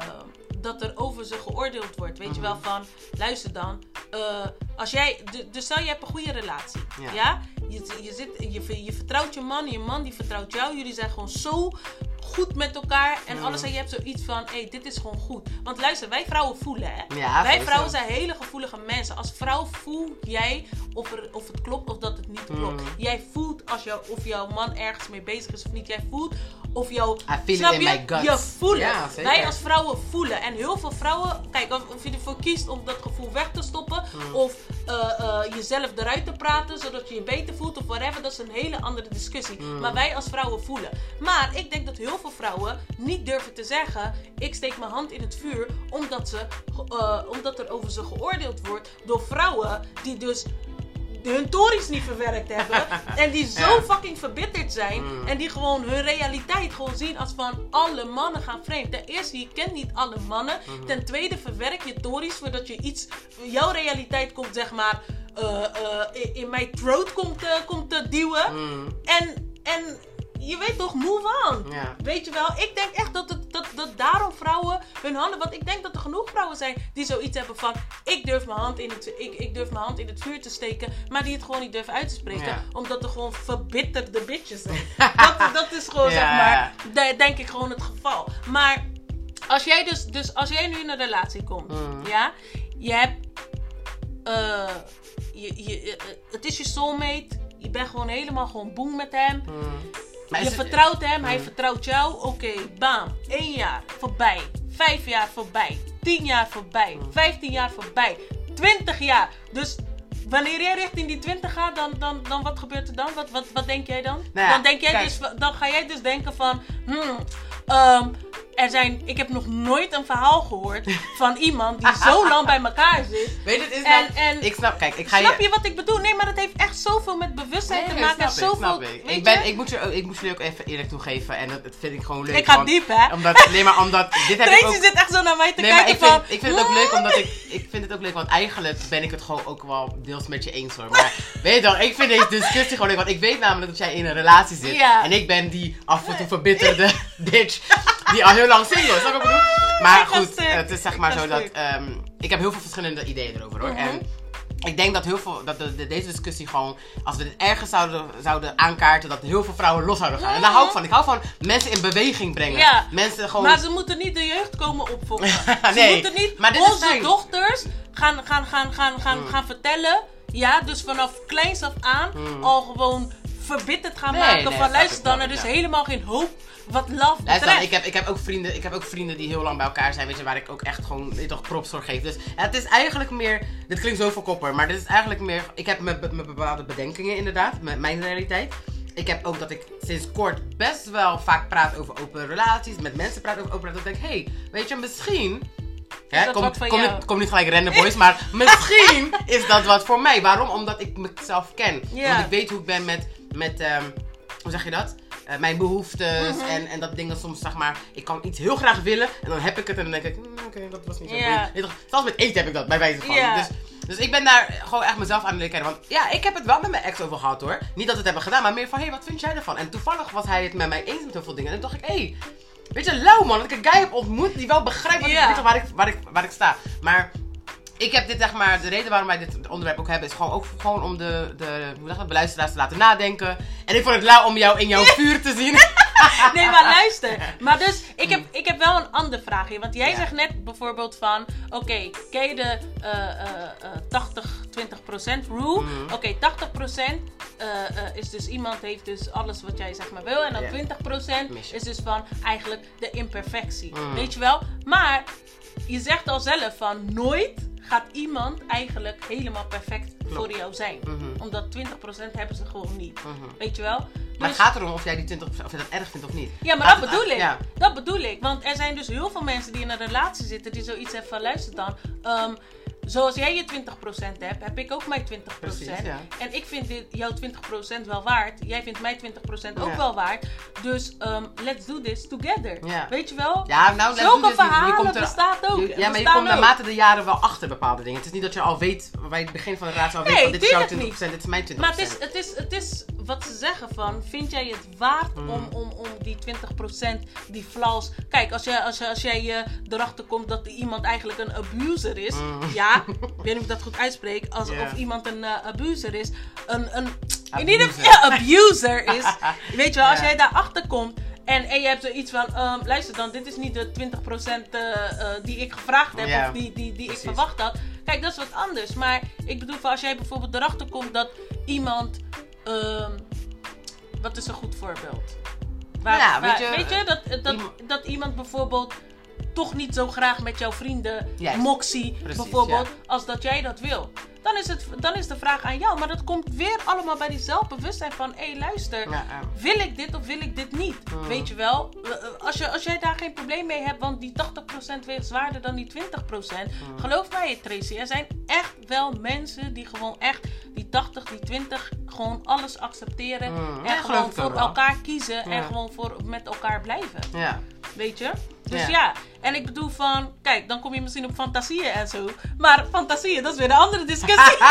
dat er over ze geoordeeld wordt. Weet je wel Mhm. van... Luister dan. eh, als jij... Dus stel je hebt een goede relatie. Ja. Ja? Je, je, zit, je, je vertrouwt je man. Je man die vertrouwt jou. Jullie zijn gewoon zo goed met elkaar. En Mhm. alles. En je hebt zoiets van... Hé, hey, dit is gewoon goed. Want luister, wij vrouwen voelen hè. Ja, Wij vrouwen zijn hele gevoelige mensen. Als vrouw voel jij of, er, of het klopt of dat het niet klopt. Mm. Jij voelt als jou, of jouw man ergens mee bezig is of niet. Jij voelt of jouw... I snap in je? Je voelt Ja. Wij als vrouwen voelen. En heel veel vrouwen... Kijk, of, of je ervoor kiest om dat gevoel weg te stoppen. Mm. Of eh, eh, jezelf eruit te praten zodat je je beter voelt of whatever. Dat is een hele andere discussie. Mm. Maar wij als vrouwen voelen. Maar ik denk dat heel veel vrouwen niet durven te zeggen... Ik steek mijn hand in het vuur omdat, ze, eh, omdat er over ze geoordeeld wordt door vrouwen die dus hun tories niet verwerkt hebben. en die zo fucking verbitterd zijn. Mm. En die gewoon hun realiteit gewoon zien als van alle mannen gaan vreemd. Ten eerste, je kent niet alle mannen. Mhm. Ten tweede, verwerk je tories voordat je iets... Jouw realiteit komt zeg maar... eh, eh, in- in mijn throat komt, eh, komt te duwen. Mm, En, en je weet toch, move on. ja. Weet je wel, ik denk echt dat, het, dat, dat daarom vrouwen hun handen. Want ik denk dat er genoeg vrouwen zijn die zoiets hebben van. Ik durf mijn hand in het, ik, ik durf mijn hand in het vuur te steken. Maar die het gewoon niet durven uit te spreken. Ja. Omdat er gewoon verbitterde bitches zijn. dat, dat is gewoon, Ja, zeg maar, de- denk ik gewoon het geval. Maar als jij dus, dus als jij nu in een relatie komt, Mm. ja, je hebt. eh, je, je, eh, het is je soulmate. Je bent gewoon helemaal gewoon boem met hem. Mm. Je vertrouwt hem, hij vertrouwt jou. Oké, bam. 1 jaar voorbij. 5 jaar voorbij. 10 jaar voorbij. 15 jaar voorbij. 20 jaar. Dus wanneer jij richting die 20 gaat, dan, dan, dan wat gebeurt er dan? Wat, wat, wat denk jij dan? Nou ja, dan, denk jij kijk. dus, dan ga jij dus denken van... Hmm, ehm, er zijn, ik heb nog nooit een verhaal gehoord van iemand die zo lang bij elkaar zit. Weet het is En- nou- en- ik snap, kijk, ik ga Snap je wat ik bedoel? Nee, maar dat heeft echt zoveel met bewustzijn Nee, te maken. en snap ik, zoveel, snap ik. Ik, ben, ik, moet je, ik moest jullie ook even eerlijk toegeven en dat, dat vind ik gewoon leuk. Ik ga want- diep, hè? Omdat, nee, maar omdat, dit heb ik ook... zit echt zo naar mij te Nee, maar kijken ik vind, van... ik vind het ook leuk omdat ik, ik vind het ook leuk, want eigenlijk ben ik het gewoon ook wel deels met je eens hoor. Maar weet je toch, ik vind deze discussie gewoon leuk, want ik weet namelijk dat jij in een relatie zit. Ja. En ik ben die af en toe verbitterde bitch die al heel lang single is. Snap je wat ik bedoel? Maar Ik ga goed, het is zeg maar zo dat, ehm, ik heb heel veel verschillende ideeën erover hoor. Mhm. En ik denk dat heel veel, dat de, de- deze discussie gewoon, als we dit ergens zouden, zouden aankaarten, dat heel veel vrouwen los zouden gaan. En daar hou ik van. Ik hou van mensen in beweging brengen. Ja. Mensen gewoon... Maar ze moeten niet de jeugd komen opfokken. Nee, Ze moeten niet maar onze fijn. dochters gaan, gaan, gaan, gaan, gaan, Mm. gaan vertellen. Ja, dus vanaf kleins af aan Mm. al gewoon verbitterd gaan Nee, maken nee, van luister dan, er is ja. helemaal geen hoop wat love betreft. ik heb, ik, heb ook vrienden, ik heb ook vrienden die heel lang bij elkaar zijn, weet je, waar ik ook echt gewoon, weet toch, props voor geef. Dus het is eigenlijk meer, dit klinkt zo kopper, maar dit is eigenlijk meer, ik heb mijn bepaalde bedenkingen inderdaad, met mijn realiteit. Ik heb ook dat ik sinds kort best wel vaak praat over open relaties, met mensen praat over open relaties. Dat ik denk, hé, hey, weet je, misschien... Hè, kom, kom, niet, kom niet gelijk rennen, boys, maar misschien is dat wat voor mij. Waarom? Omdat ik mezelf ken. Ja. Want ik weet hoe ik ben met, met ehm, hoe zeg je dat? Eh, mijn behoeftes Mhm. en, en dat dingen soms, zeg maar, ik kan iets heel graag willen en dan heb ik het en dan denk ik, "Hmm, oké, dat was niet zo Ja. boeiend." Weet je toch? Zelfs met eten heb ik dat, bij wijze van. Dus, dus ik ben daar gewoon echt mezelf aan het leren kennen. Want ja, ik heb het wel met mijn ex over gehad hoor. Niet dat we het hebben gedaan, maar meer van, hé, hey, wat vind jij ervan? En toevallig was hij het met mij eens met heel veel dingen. En toen dacht ik, hé, hey, weet je, lauw man, dat ik een guy heb ontmoet die wel begrijpt wat ik, waar, ik, waar, ik, waar ik sta. Maar ik heb dit, zeg maar, de reden waarom wij dit onderwerp ook hebben, is gewoon ook gewoon om de, de hoe dat, beluisteraars te laten nadenken. En ik vond het lauw om jou in jouw vuur te zien. nee, maar luister. Maar dus, ik heb, ik heb wel een andere vraag hier. Want jij Ja. zegt net bijvoorbeeld van... Oké, ken je de eh, eh, eh, 80-20% rule? Mhm. Oké, 80% eh, eh, is dus iemand heeft dus alles wat jij zeg maar wil. En dan Ja. 20% Mis je. is dus van eigenlijk de imperfectie. Mhm. Weet je wel? Maar je zegt al zelf van nooit gaat iemand eigenlijk helemaal perfect voor jou zijn. Mhm. Omdat 20% hebben ze gewoon niet. Mhm. Weet je wel? Maar Dus- het gaat erom of jij die 20% of je dat erg vindt of niet. ja, maar Gaat dat bedoel ik. Ja. Dat bedoel ik. Want er zijn dus heel veel mensen die in een relatie zitten die zoiets hebben van luister dan. ehm, zoals jij je 20% hebt, heb ik ook mijn 20%. Precies, ja. En ik vind dit, jouw 20% wel waard. Jij vindt mijn 20% ook Ja. wel waard. Dus ehm, let's do this together. Ja. Weet je wel? Ja, nou, let's Zulke do this. Je- je verhalen komt er- bestaat ook. je- ja, maar je komt naarmate de jaren wel achter bepaalde dingen. Het is niet dat je al weet, bij het begin van de relatie al weet Nee, van dit is jouw tuurlijk 20%, dit is mijn 20%. Maar het is, het, is, het is wat ze zeggen van, vind jij het waard Mm. om, om, om die 20% die flaws... Kijk, als jij, als, jij- als jij eh, erachter komt dat iemand eigenlijk een abuser is... Mm. Ja, ik weet niet of ik dat goed uitspreek. Als, Ja. Of iemand een eh, abuser is. Een, een, in ieder geval abuser is. Weet je wel, als jij daarachter komt... En, en je hebt zoiets van, ehm, luister dan, dit is niet de 20% eh, eh, die ik gevraagd heb of die, die, die ik verwacht had. Kijk, dat is wat anders. Maar ik bedoel, als jij bijvoorbeeld erachter komt dat iemand. ehm, wat is een goed voorbeeld? Waar, Ja, waar- weet je, weet je dat, dat, dat iemand bijvoorbeeld toch niet zo graag met jouw vrienden Juist. moxie, Precies, bijvoorbeeld, als dat jij dat wil. Dan is, het, dan is de vraag aan jou. Maar dat komt weer allemaal bij die zelfbewustzijn van, hé hey, luister, Ja, wil ik dit of wil ik dit niet? Mm. Weet je wel? Eh, eh, Als, je, als jij daar geen probleem mee hebt, want die 80% weegt zwaarder dan die 20%. Mm. Geloof mij, Tracy, er zijn echt wel mensen die gewoon echt die 80, die 20, gewoon alles accepteren. Mm. En gewoon voor elkaar kiezen en gewoon voor, met elkaar blijven. Ja. Weet je? Dus Ja. En ik bedoel van, kijk, dan kom je misschien op fantasieën en zo. Maar fantasieën, dat is weer een andere discussie.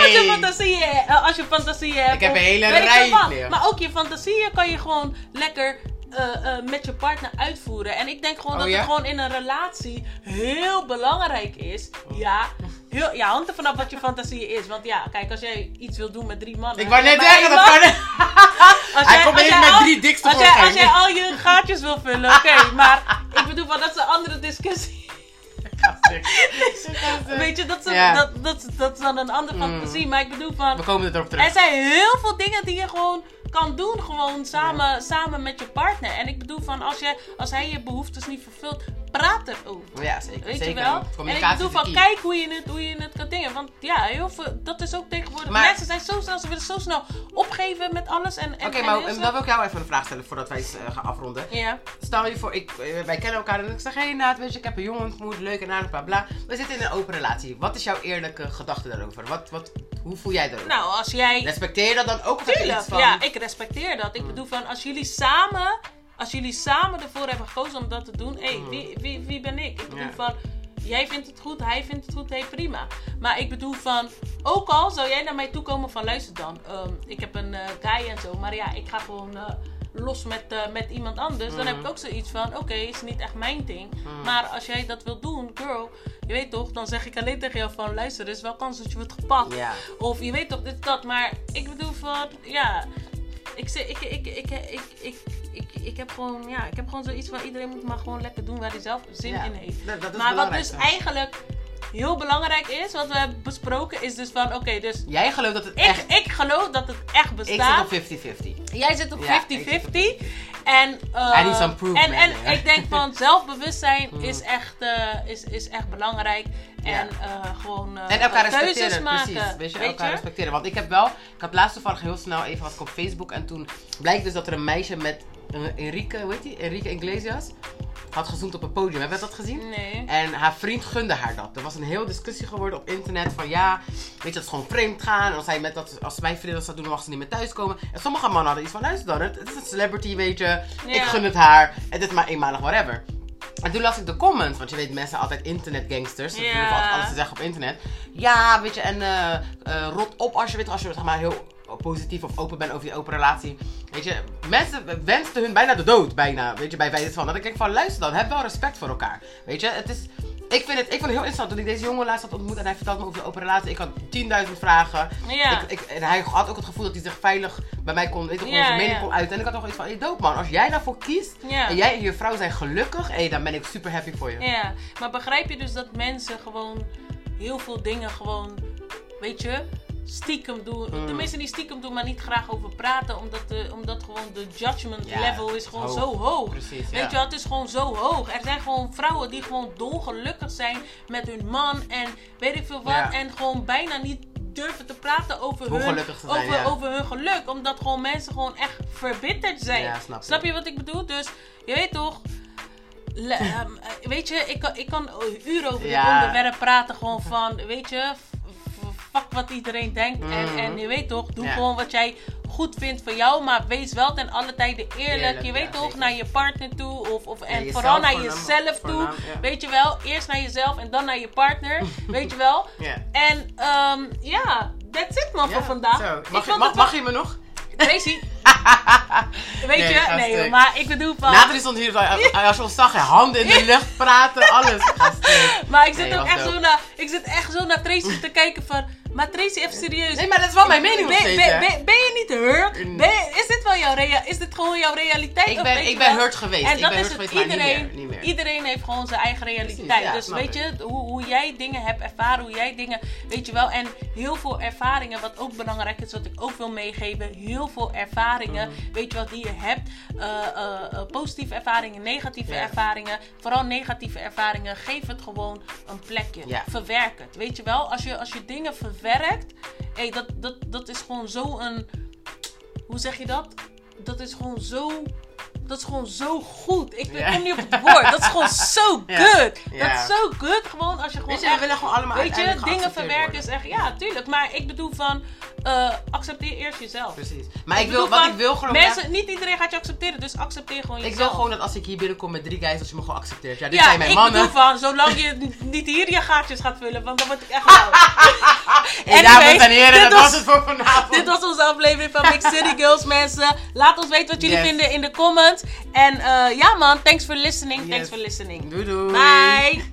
Als je Hey. fantasieën, eh, als je fantasieën hebt. Ik heb een hele rij. Maar ook je fantasieën kan je gewoon lekker eh, eh, met je partner uitvoeren. En ik denk gewoon Oh, dat ja? het gewoon in een relatie heel belangrijk is. Ja, heel, ja, hangt er vanaf wat je fantasie is. Want ja, kijk, als jij iets wil doen met drie mannen. Ik wou net zeggen, dat kan als Hij jij- komt als even jij met al- drie dikste als jij, als jij al je gaatjes wil vullen, oké. maar ik bedoel, van, dat is een andere discussie. Weet je, dat is, Ja. dat, dat, dat is dan een andere Mm. fantasie. Maar ik bedoel van, We komen erop terug. er zijn heel veel dingen die je gewoon kan doen, gewoon samen, samen met je partner. En ik bedoel van, als, je, als hij je behoeftes niet vervult, praat erover. Ja, zeker. Weet zeker. je wel? En ik Communicatie bedoel van, kijk hoe je het, hoe je het kan dingen. Want ja, heel veel, dat is ook tegenwoordig. Maar- Mensen zijn zo snel, ze willen zo snel opgeven met alles. En, en, Oké, en maar heel dan snel- wil ik jou even een vraag stellen voordat wij eens, eh, gaan afronden. Ja. Stel je voor, ik, eh, wij kennen elkaar en ik zeg, hé hey, Naat, weet je, ik heb een jongen ontmoet, leuk en aardig, bla bla. We zitten in een open relatie. Wat is jouw eerlijke gedachte daarover? Wat, wat, hoe voel jij daarover? Nou, als jij... Respecteer je dat dan ook? Tuurlijk, iets van... ja, ik respecteer dat. Ik bedoel van, als jullie samen, als jullie samen ervoor hebben gekozen om dat te doen, hé, hey, wie, wie, wie ben ik? Ik bedoel Ja. van, jij vindt het goed, hij vindt het goed, hé, prima. Maar ik bedoel van, ook al zou jij naar mij toe komen van, luister dan, ehm, ik heb een eh, guy en zo, maar ja, ik ga gewoon eh, los met, eh, met iemand anders. Dan heb ik ook zoiets van, oké, is niet echt mijn ding. Maar als jij dat wil doen, girl, je weet toch, dan zeg ik alleen tegen jou van, luister, er is wel kans dat je wordt gepakt. Of je weet toch, dit, dat. Maar ik bedoel van, ja. Ik, ik, ik, ik, ik, ik, ik, ik heb gewoon, ja, ik heb gewoon zoiets van iedereen moet maar gewoon lekker doen waar hij zelf zin in heeft. Maar wat dus eigenlijk heel belangrijk is, wat we hebben besproken, is dus van oké, dus. Jij gelooft dat het ik, echt. Ik geloof dat het echt bestaat. Ik zit op 50-50. Jij zit op 50-50. En, I need some proof, en, en ik denk van zelfbewustzijn is, echt, eh, is, is echt belangrijk. En eh, gewoon eh, En elkaar keuzes respecteren, maken. precies. Weet je, Weet elkaar je? respecteren. Want ik heb wel, ik had laatst toevallig heel snel even wat op Facebook en toen blijkt dus dat er een meisje met Enrique, hoe heet die? Enrique Iglesias, had gezoend op een podium. Heb je dat gezien? Nee. En haar vriend gunde haar dat. Er was een heel discussie geworden op internet van ja, weet je, dat is gewoon vreemd gaan. En als, hij met dat, als mijn vriendin dat zou doen, dan mag ze niet meer thuiskomen. En sommige mannen hadden iets van, luister dan, het, het is een celebrity, weet je. Ik gun het haar. Het is maar eenmalig, whatever. En toen las ik de comments, want je weet mensen altijd internetgangsters. Ja. durven altijd alles te zeggen op internet. Ja, weet je, en eh, eh, rot op als je weet, als je zeg maar heel positief of open bent over je open relatie. Weet je, mensen wensten hun bijna de dood, bijna, weet je, bij wijze van. Dat ik denk van, luister dan, heb wel respect voor elkaar. Weet je, het is, ik vind, het, ik vond het heel interessant toen ik deze jongen laatst had ontmoet en hij vertelde me over de open relatie. Ik had 10.000 vragen. Ja. Ik, ik, en hij had ook het gevoel dat hij zich veilig bij mij kon, weet je, gewoon Ja, zijn mening ja. kon uiten. En ik had toch iets van, hey, dope man, als jij daarvoor kiest en jij en je vrouw zijn gelukkig, hey, dan ben ik super happy voor je. Ja, maar begrijp je dus dat mensen gewoon heel veel dingen gewoon, weet je, stiekem doen. Mm. Tenminste, niet stiekem doen, maar niet graag over praten. Omdat, de, omdat gewoon de judgment Ja, level is gewoon hoog. zo hoog. Precies, Weet ja. je wel, het is gewoon zo hoog. Er zijn gewoon vrouwen die gewoon dolgelukkig zijn met hun man en weet ik veel wat. Ja. En gewoon bijna niet durven te praten over, Hoe hun, zijn, over, ja. over hun geluk. Omdat gewoon mensen gewoon echt verbitterd zijn. Ja, snap je wat ik bedoel? Dus je weet toch... Le- ehm, eh, weet je, ik kan, ik kan uren over Ja. dit onderwerp praten. Gewoon van, weet je, fuck wat iedereen denkt. En, Mhm. en je weet toch, doe Ja. gewoon wat jij goed vindt voor jou. Maar wees wel ten alle tijde eerlijk. Eerlijk, je weet ja, toch, zeker. naar je partner toe. Of, of, en vooral naar jezelf toe. ja. Weet je wel, eerst naar jezelf en dan naar je partner. weet je wel. En ehm, ja, that's it man voor vandaag. zo. Mag, je, mag, je me nog? Tracy. Weet Nee, je? ga Nee, maar ik bedoel van... Nathalie stond hier, als je ons zag, handen in de lucht, praten, alles. Maar ik zit Nee, ook echt zo naar, ik zit echt zo naar Tracy te kijken van, maar Tracy even serieus. Nee, maar dat is wel mijn mening ben, steeds, ben, ben, ben je niet hurt? Ben je- is dit wel jouw rea is dit gewoon jouw realiteit? Ik ben- ik ben hurt geweest. En Ik dat ben is hurt het. geweest, maar niet iedereen, meer, niet meer. Iedereen heeft gewoon zijn eigen realiteit. Precies, ja, dus weet ik. je, hoe, hoe jij dingen hebt ervaren, hoe jij dingen, weet je wel. En heel veel ervaringen, wat ook belangrijk is, wat ik ook wil meegeven. Heel veel ervaringen, Mhm. weet je wat, die je hebt. Eh, eh, eh, positieve ervaringen, negatieve ervaringen. Vooral negatieve ervaringen. Geef het gewoon een plekje. Ja. Verwerk het. Weet je wel, als je, als je dingen verwerkt, hey, dat, dat, dat is gewoon zo een. Hoe zeg je dat? Dat is gewoon zo. Dat is gewoon zo goed. Ik Ja. kom niet op het woord. Dat is gewoon zo good. Dat is zo good. Gewoon als je gewoon. Weet je, we echt- willen gewoon allemaal Weet je, dingen verwerken is echt. Ja, tuurlijk. Maar ik bedoel van. eh, accepteer eerst jezelf. Precies. Maar ik, wil, wat van, ik wil gewoon... Mensen, niet iedereen gaat je accepteren, dus accepteer gewoon Ik jezelf. wil gewoon dat als ik hier binnenkom met drie guys, dat je me gewoon accepteert. Ja, dit ja, zijn mijn ik mannen. bedoel van, zolang je niet hier je gaatjes gaat vullen, want dan word ik echt lauw. Hey, dames en heren, dit dat was het voor vanavond. Dit was onze aflevering van Big City Girls, mensen. Laat ons weten wat jullie Yes. vinden in de comments. En eh, ja man, thanks for listening. Thanks for listening. Doei doei. Bye.